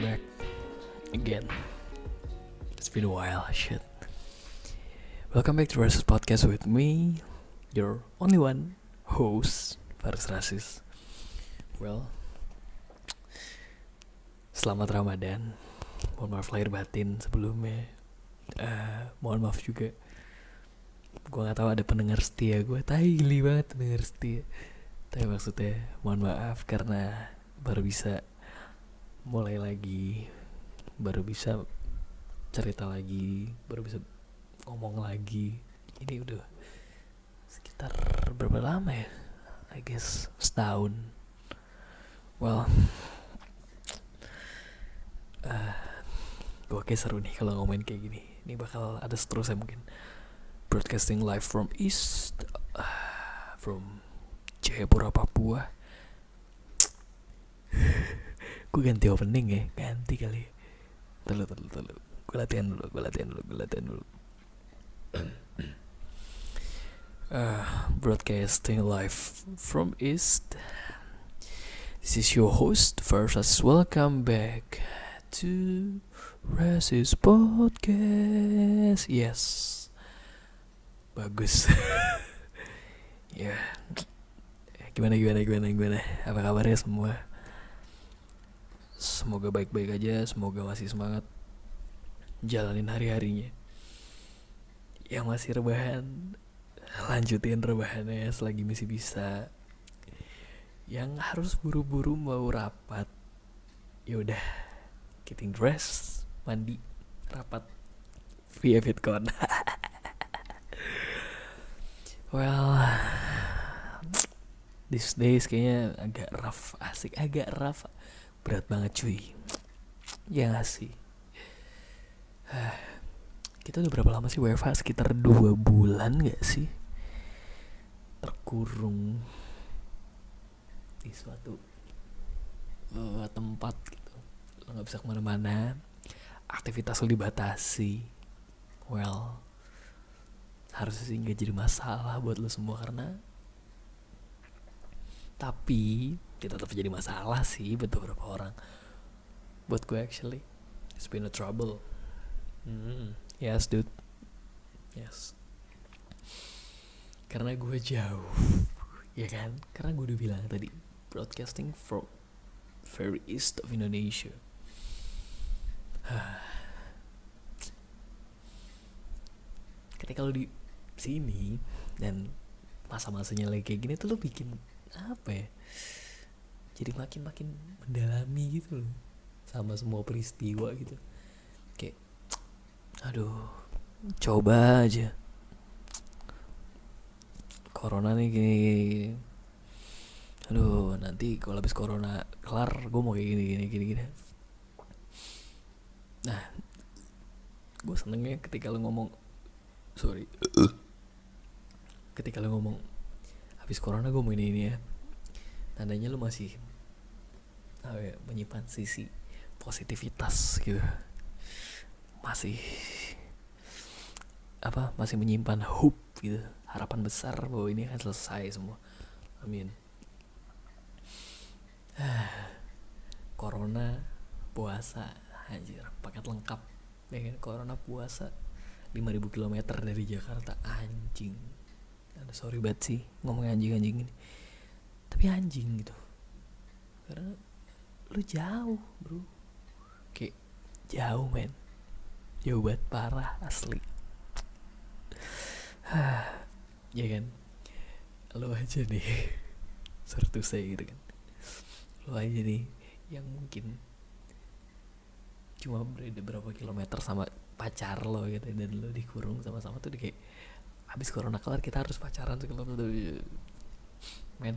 back again. It's been a while, shit. Welcome back to Rasis Podcast with me, your only one host, Faris Rasis. Well, selamat Ramadan. Mohon maaf lahir batin sebelumnya. Uh, mohon maaf juga. Gue gak tahu ada pendengar setia gue. Tai geli banget pendengar setia. Tapi maksudnya mohon maaf karena baru bisa mulai lagi, baru bisa cerita lagi, baru bisa ngomong lagi. Ini udah sekitar berapa lama ya? I guess setahun. Well uh, gue kayak seru nih kalau ngomongin kayak gini. Ini bakal ada seterusnya mungkin. Broadcasting live from east uh, from Jayapura Papua gue ganti opening ya ganti kali Telu, telu, telu. Gue latihan dulu, gue latihan dulu, gue latihan dulu. uh, broadcasting live from East. This is your host, Versus. Welcome back to Rasis Podcast. Yes, bagus. ya, yeah. gimana gimana gimana gimana? Apa kabarnya semua? Semoga baik-baik aja, semoga masih semangat jalanin hari-harinya. Yang masih rebahan lanjutin rebahannya selagi masih bisa. Yang harus buru-buru mau rapat ya udah getting dress mandi rapat via VidCon. Well these days kayaknya agak rough asik agak rough berat banget cuy. Ya gak sih? Kita udah berapa lama sih WFH sekitar dua bulan gak sih? Terkurung di suatu uh, tempat gitu. Lo nggak bisa ke mana-mana. Aktivitas lo dibatasi. Well harusnya sih nggak jadi masalah buat lo semua karena tapi kita tetap jadi masalah sih buat beberapa orang buat gue actually it's been a trouble hmm Yes, dude. Yes. Karena gue jauh, ya kan? Karena gue udah bilang tadi, broadcasting from very east of Indonesia. Ketika lo di sini dan masa-masanya lagi kayak gini tuh lo bikin apa ya? Jadi makin-makin mendalami gitu loh sama semua peristiwa gitu. Kayak Aduh, coba aja. Corona nih gini, gini. Aduh, nanti kalau habis corona kelar, gue mau kayak gini gini gini gini. Nah, gue senengnya ketika lo ngomong, sorry, ketika lo ngomong habis corona gue mau ini ini ya, tandanya lo masih, apa ya, menyimpan sisi positivitas gitu. Masih apa masih menyimpan hope gitu. Harapan besar bahwa ini akan selesai semua. Amin. Corona puasa anjir paket lengkap. Ya kan corona puasa 5000 km dari Jakarta anjing sorry banget sih ngomong anjing anjing ini. Tapi anjing gitu. Karena lu jauh bro. Kayak jauh men. Jauh banget parah asli. Ya kan? Lo aja nih. Sertu saya gitu kan. Lo aja nih yang mungkin cuma beda berapa kilometer sama pacar lo gitu dan lo dikurung sama-sama tuh kayak habis corona kelar kita harus pacaran segala men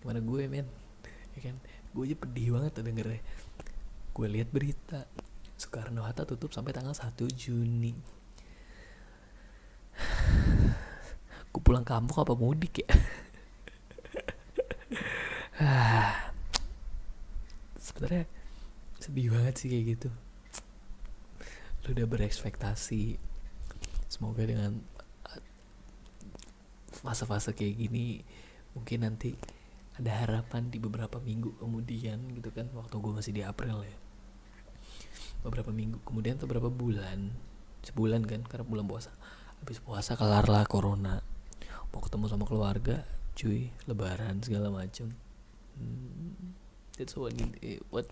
gimana gue men ya kan gue aja pedih banget tuh dengernya gue lihat berita Soekarno Hatta tutup sampai tanggal 1 Juni. Gue pulang kampung apa mudik ya? Sebenarnya sedih banget sih kayak gitu. Lu udah berekspektasi semoga dengan fase-fase kayak gini mungkin nanti ada harapan di beberapa minggu kemudian gitu kan. Waktu gue masih di April ya. Beberapa minggu kemudian atau beberapa bulan? Sebulan kan karena bulan puasa. Habis puasa kelar lah corona. Mau ketemu sama keluarga cuy lebaran segala macem. Hmm, that's what what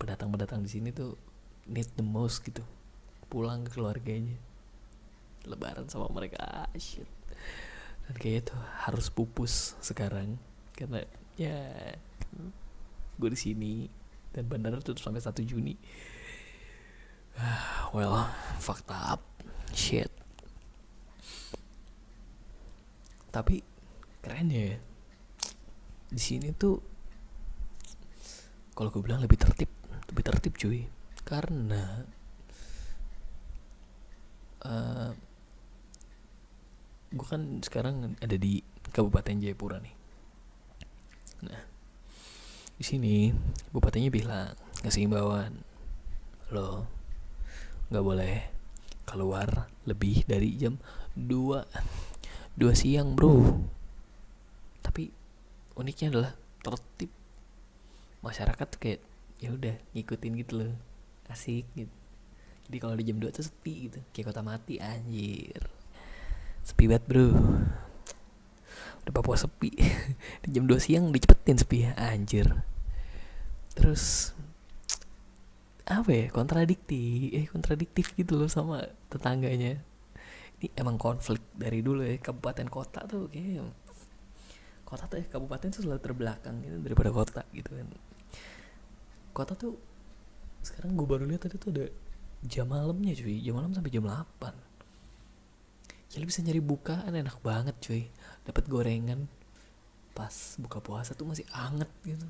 pendatang pendatang di sini tuh need the most gitu. Pulang ke keluarganya. Lebaran sama mereka ah, shit dan kayak itu harus pupus sekarang. Karena ya gue di sini dan bandara tutup sampai 1 Juni. Well fucked up. Shit. Tapi keren ya. Di sini tuh kalau gue bilang lebih tertib. Lebih tertib cuy. Karena uh, gue kan sekarang ada di Kabupaten Jayapura nih. Nah di sini bupatinya bilang ngasih imbauan lo nggak boleh keluar lebih dari jam 2 2 siang bro. Tapi uniknya adalah tertib. Masyarakat kayak ya udah ngikutin gitu loh. Asik gitu. Jadi kalau di jam 2 tuh sepi gitu. Kayak kota mati anjir sepi banget bro. Udah Papua sepi. Di jam 2 siang dicepetin sepi. Ya anjir. Terus apa ya kontradiktif eh kontradiktif gitu loh sama tetangganya. Ini emang konflik dari dulu ya kabupaten kota tuh kayak kota tuh ya kabupaten tuh selalu terbelakang gitu daripada kota gitu kan. Kota tuh sekarang gue baru lihat tadi tuh ada jam malamnya cuy jam malam sampai jam 8 jadi bisa nyari bukaan enak banget cuy. Dapat gorengan pas buka puasa tuh masih anget gitu.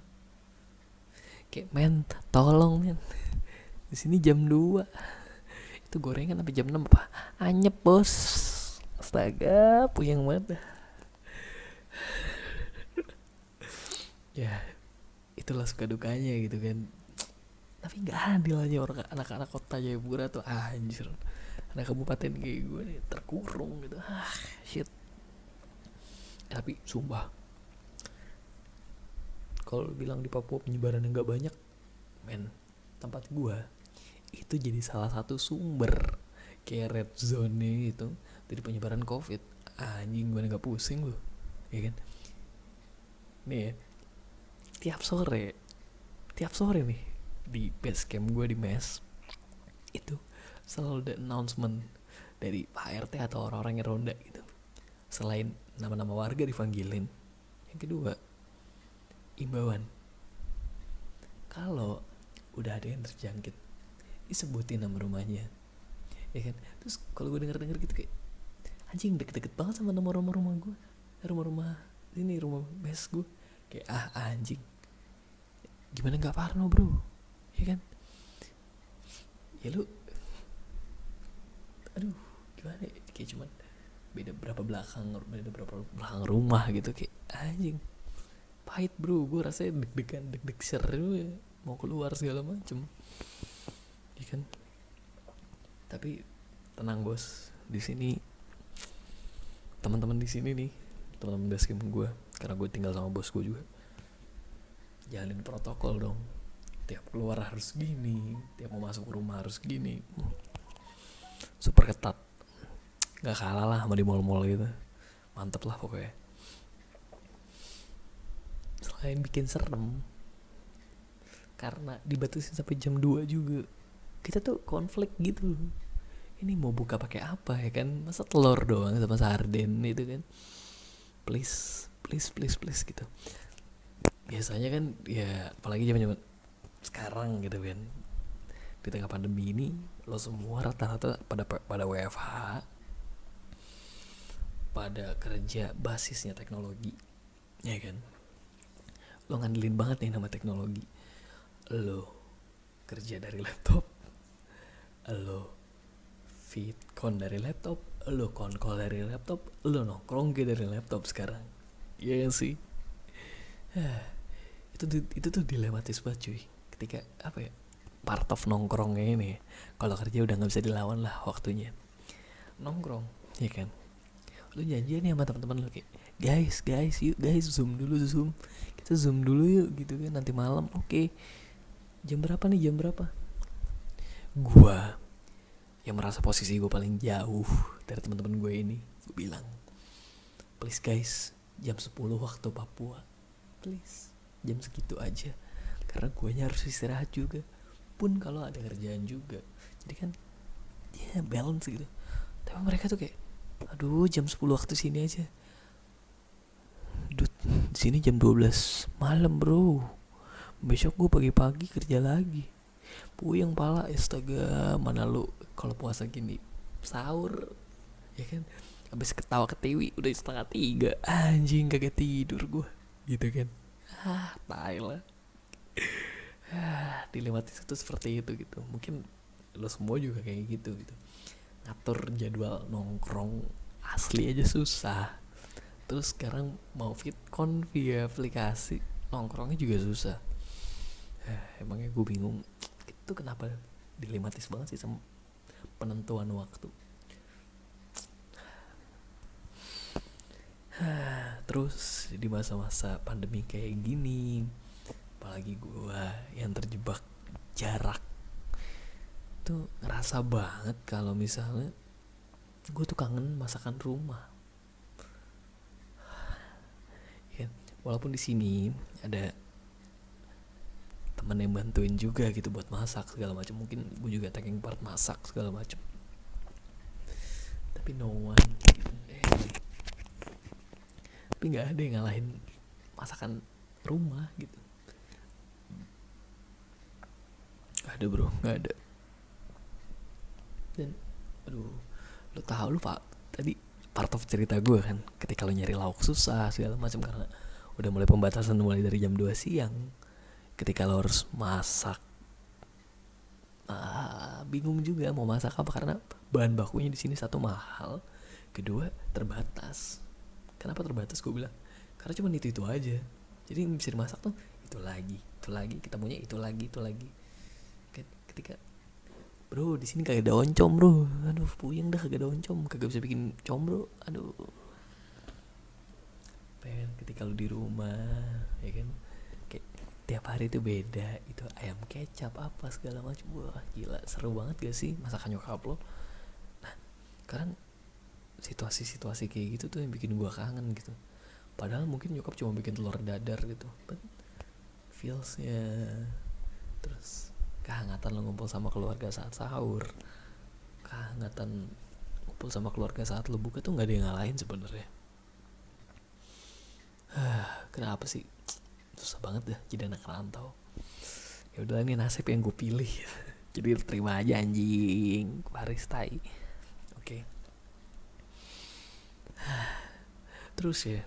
Kayak men tolong men. Di sini jam 2 itu gorengan sampai jam 6 apa? Anyep bos. Astaga puyeng banget ya itulah suka dukanya gitu kan. Tapi nggak adil aja orang anak-anak kota Jayapura tuh ah, anjir anak kabupaten kayak gue nih terkurung gitu. Ah shit. Eh, tapi sumpah. Kalau bilang di Papua penyebaran yang nggak banyak men tempat gue itu jadi salah satu sumber kayak red zone itu dari penyebaran covid. Anjing gue nggak pusing loh ya kan? Nih ya tiap sore tiap sore nih di base camp gue di mes itu selalu ada announcement dari Pak RT atau orang-orang yang ronda gitu. Selain nama-nama warga dipanggilin. Yang kedua imbauan. Kalau udah ada yang terjangkit disebutin nama rumahnya. Ya kan? Terus kalau gue denger denger gitu kayak anjing deket-deket banget sama nama rumah rumah gue rumah-rumah ini rumah best gue kayak ah anjing. Gimana nggak parno bro? Ya kan? Ya lu aduh gimana ya? kayak cuman beda berapa belakang beda berapa belakang rumah gitu. Kayak anjing pahit bro. Gue rasanya deg-degan deg-deg seru ya. Mau keluar segala macem. Ya kan? Tapi tenang bos. Di sini teman-teman di sini nih teman-teman basecamp gue karena gue tinggal sama bos gue juga jalin protokol dong. Tiap keluar harus gini tiap mau masuk rumah harus gini super ketat. Nggak kalah lah sama di mall-mall gitu. Mantep lah pokoknya. Selain bikin serem karena dibatasin sampai jam 2 juga kita tuh konflik gitu ini mau buka pakai apa ya kan? Masa telur doang sama sarden itu kan? Please please please please gitu. Biasanya kan ya apalagi zaman zaman sekarang gitu kan di tengah pandemi ini lo semua rata-rata pada pada WFH pada kerja basisnya teknologi ya kan? Lo ngandelin banget nih nama teknologi. Lo kerja dari laptop. Lo feed kon dari laptop. Lo kon call dari laptop. Lo nongkrong dari laptop sekarang. Ya kan sih? Itu itu tuh dilematis banget cuy. Ketika apa ya part of nongkrongnya ini. Kalau kerja udah nggak bisa dilawan lah waktunya. Nongkrong ya kan? Lu janjian nih sama teman-teman lu kayak guys guys yuk guys zoom dulu zoom. Kita zoom dulu yuk gitu kan nanti malam. Oke. Okay. jam berapa nih? Jam berapa? Gua yang merasa posisi gue paling jauh dari teman-teman gue ini gue bilang please guys jam 10 waktu Papua. Please jam segitu aja. Karena gue harus istirahat juga pun kalau ada kerjaan juga. Jadi kan ya balance gitu. Tapi mereka tuh kayak aduh jam 10 waktu sini aja. Di sini jam 12 malam bro. Besok gue pagi-pagi kerja lagi. Puyeng pala astaga mana lu kalau puasa gini? Sahur ya kan? Habis ketawa ketiwi udah setengah tiga. Anjing kagak tidur gue gitu kan? Ah tai lah dilematis itu seperti itu gitu. Mungkin lo semua juga kayak gitu gitu. Ngatur jadwal nongkrong asli aja susah. Terus sekarang mau fit con via aplikasi nongkrongnya juga susah. Emangnya gue bingung. Itu kenapa dilematis banget sih sama penentuan waktu? Terus di masa-masa pandemi kayak gini apalagi gue yang terjebak jarak tuh ngerasa banget kalau misalnya gue tuh kangen masakan rumah. Ya, walaupun di sini ada temen yang bantuin juga gitu buat masak segala macam mungkin gue juga taking part masak segala macam tapi no one gitu. tapi nggak ada yang ngalahin masakan rumah gitu gak ada bro. Nggak ada. Dan aduh lo tahu lu pak tadi part of cerita gue kan ketika lo nyari lauk susah segala macam karena udah mulai pembatasan mulai dari jam 2 siang ketika lo harus masak ah, bingung juga mau masak apa karena bahan bakunya di sini satu mahal kedua terbatas. Kenapa terbatas gue bilang? Karena cuma itu itu aja. Jadi yang bisa dimasak tuh itu lagi itu lagi kita punya itu lagi itu lagi ketika bro di sini kagak ada oncom bro. Aduh puyeng dah kagak ada oncom. Kagak bisa bikin combro aduh. Pengen ketika lu di rumah ya kan? Tiap hari itu beda itu ayam kecap apa segala macam wah gila seru banget gak sih masakan nyokap lo? Nah kan situasi-situasi kayak gitu tuh yang bikin gua kangen gitu. Padahal mungkin nyokap cuma bikin telur dadar gitu. But feelsnya terus kehangatan lo ngumpul sama keluarga saat sahur. Kehangatan ngumpul sama keluarga saat lo buka tuh nggak ada yang ngalahin sebenarnya. Kenapa sih? Susah banget dah jadi anak rantau. Ya udah ini nasib yang gue pilih. Jadi terima aja anjing. Paris oke. Okay. terus ya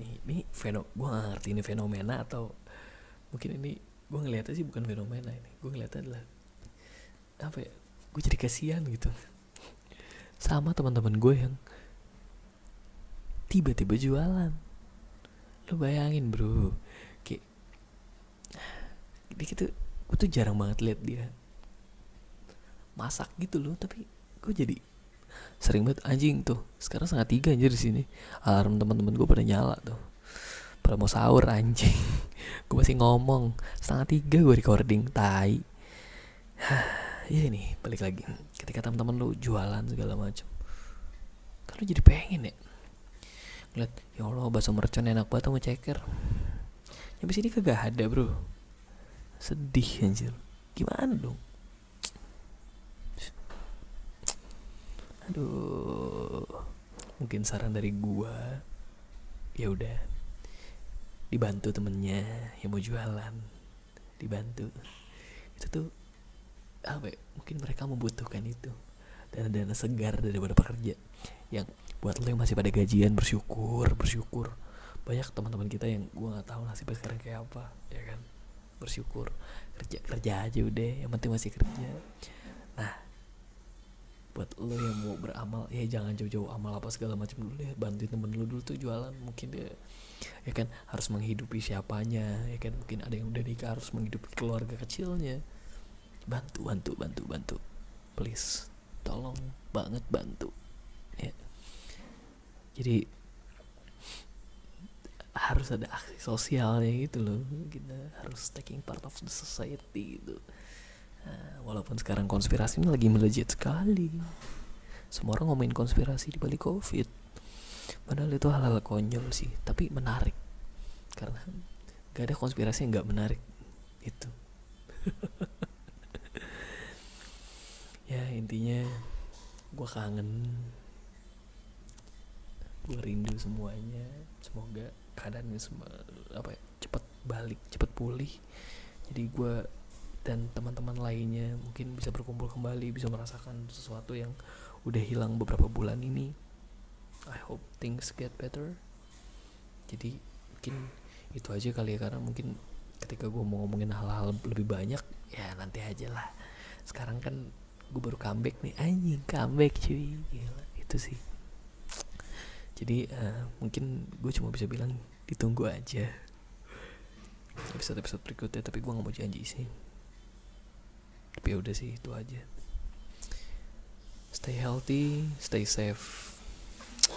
nih ini feno gue ngerti ini fenomena atau mungkin ini gue ngeliatnya sih bukan fenomena ini. Gue ngeliatnya adalah apa ya gue jadi kasihan gitu. Sama teman-teman gue yang tiba-tiba jualan. Lo bayangin bro. Dia gitu gue tuh jarang banget liat dia masak gitu loh. Tapi gue jadi sering banget anjing tuh sekarang sangat tiga aja di sini. Alarm teman-teman gue pada nyala tuh. Pada mau sahur anjing gue masih ngomong. Setengah tiga gue recording tai. Ya ini balik lagi. Ketika teman-teman lu jualan segala macam kan lu jadi pengen ya. Ngeliat ya Allah bakso mercon enak banget sama ceker. Nyampe sini kagak ada bro. Sedih anjir. Gimana dong? Aduh. Mungkin saran dari gua ya udah dibantu temennya yang mau jualan dibantu. Itu tuh apa ya, mungkin mereka membutuhkan itu. Dana-dana segar daripada pekerja yang buat lo yang masih pada gajian bersyukur bersyukur. Banyak teman-teman kita yang gua nggak tahu nasibnya sekarang kayak apa ya kan? Bersyukur. Kerja kerja aja udah yang penting masih kerja. Nah buat lo yang mau beramal ya jangan jauh-jauh amal apa segala macam dulu ya bantuin temen lo dulu tuh jualan mungkin dia ya kan harus menghidupi siapanya ya kan. Mungkin ada yang udah nikah harus menghidupi keluarga kecilnya. Bantu bantu bantu bantu. Please tolong banget bantu. Ya. Jadi harus ada aksi sosialnya gitu loh. Kita harus taking part of the society gitu walaupun sekarang konspirasi ini lagi melejit sekali. Semua orang ngomongin konspirasi di balik covid. Padahal itu hal-hal konyol sih tapi menarik. Karena gak ada konspirasi yang gak menarik. Itu. Ya intinya gue kangen. Gue rindu semuanya. Semoga keadaannya semua apa ya, cepat balik cepat pulih. Jadi gue dan teman-teman lainnya mungkin bisa berkumpul kembali bisa merasakan sesuatu yang udah hilang beberapa bulan ini. I hope things get better. Jadi mungkin itu aja kali ya karena mungkin ketika gue mau ngomongin hal-hal lebih banyak ya nanti aja lah. Sekarang kan gue baru comeback nih. Anjing comeback cuy. Gila, itu sih. Jadi uh, mungkin gue cuma bisa bilang ditunggu aja. Episode episode berikutnya tapi gue nggak mau janji sih ya udah sih itu aja. Stay healthy stay safe.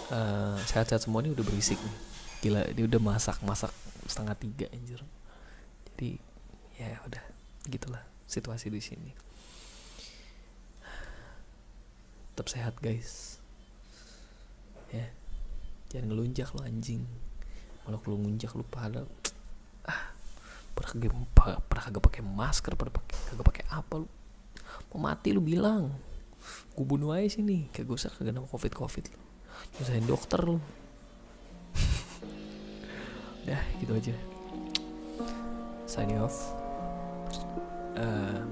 Uh, sehat-sehat semua ini udah berisik nih. Gila dia udah masak masak setengah tiga anjir. Jadi ya udah gitulah situasi di sini. Tetap sehat guys. Ya jangan ngelunjak lo anjing. Kalau lu ngunjak lu pada ah pernah kagak pernah kagak pakai masker pernah kagak pakai apa lu mau mati lu bilang. Gue bunuh aja sini. Kagak usah kagak covid covid lu. Nyusahin dokter lu. Udah gitu aja. Signing off. Um,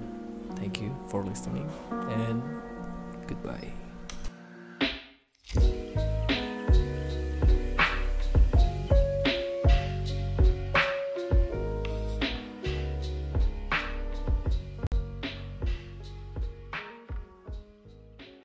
thank you for listening and goodbye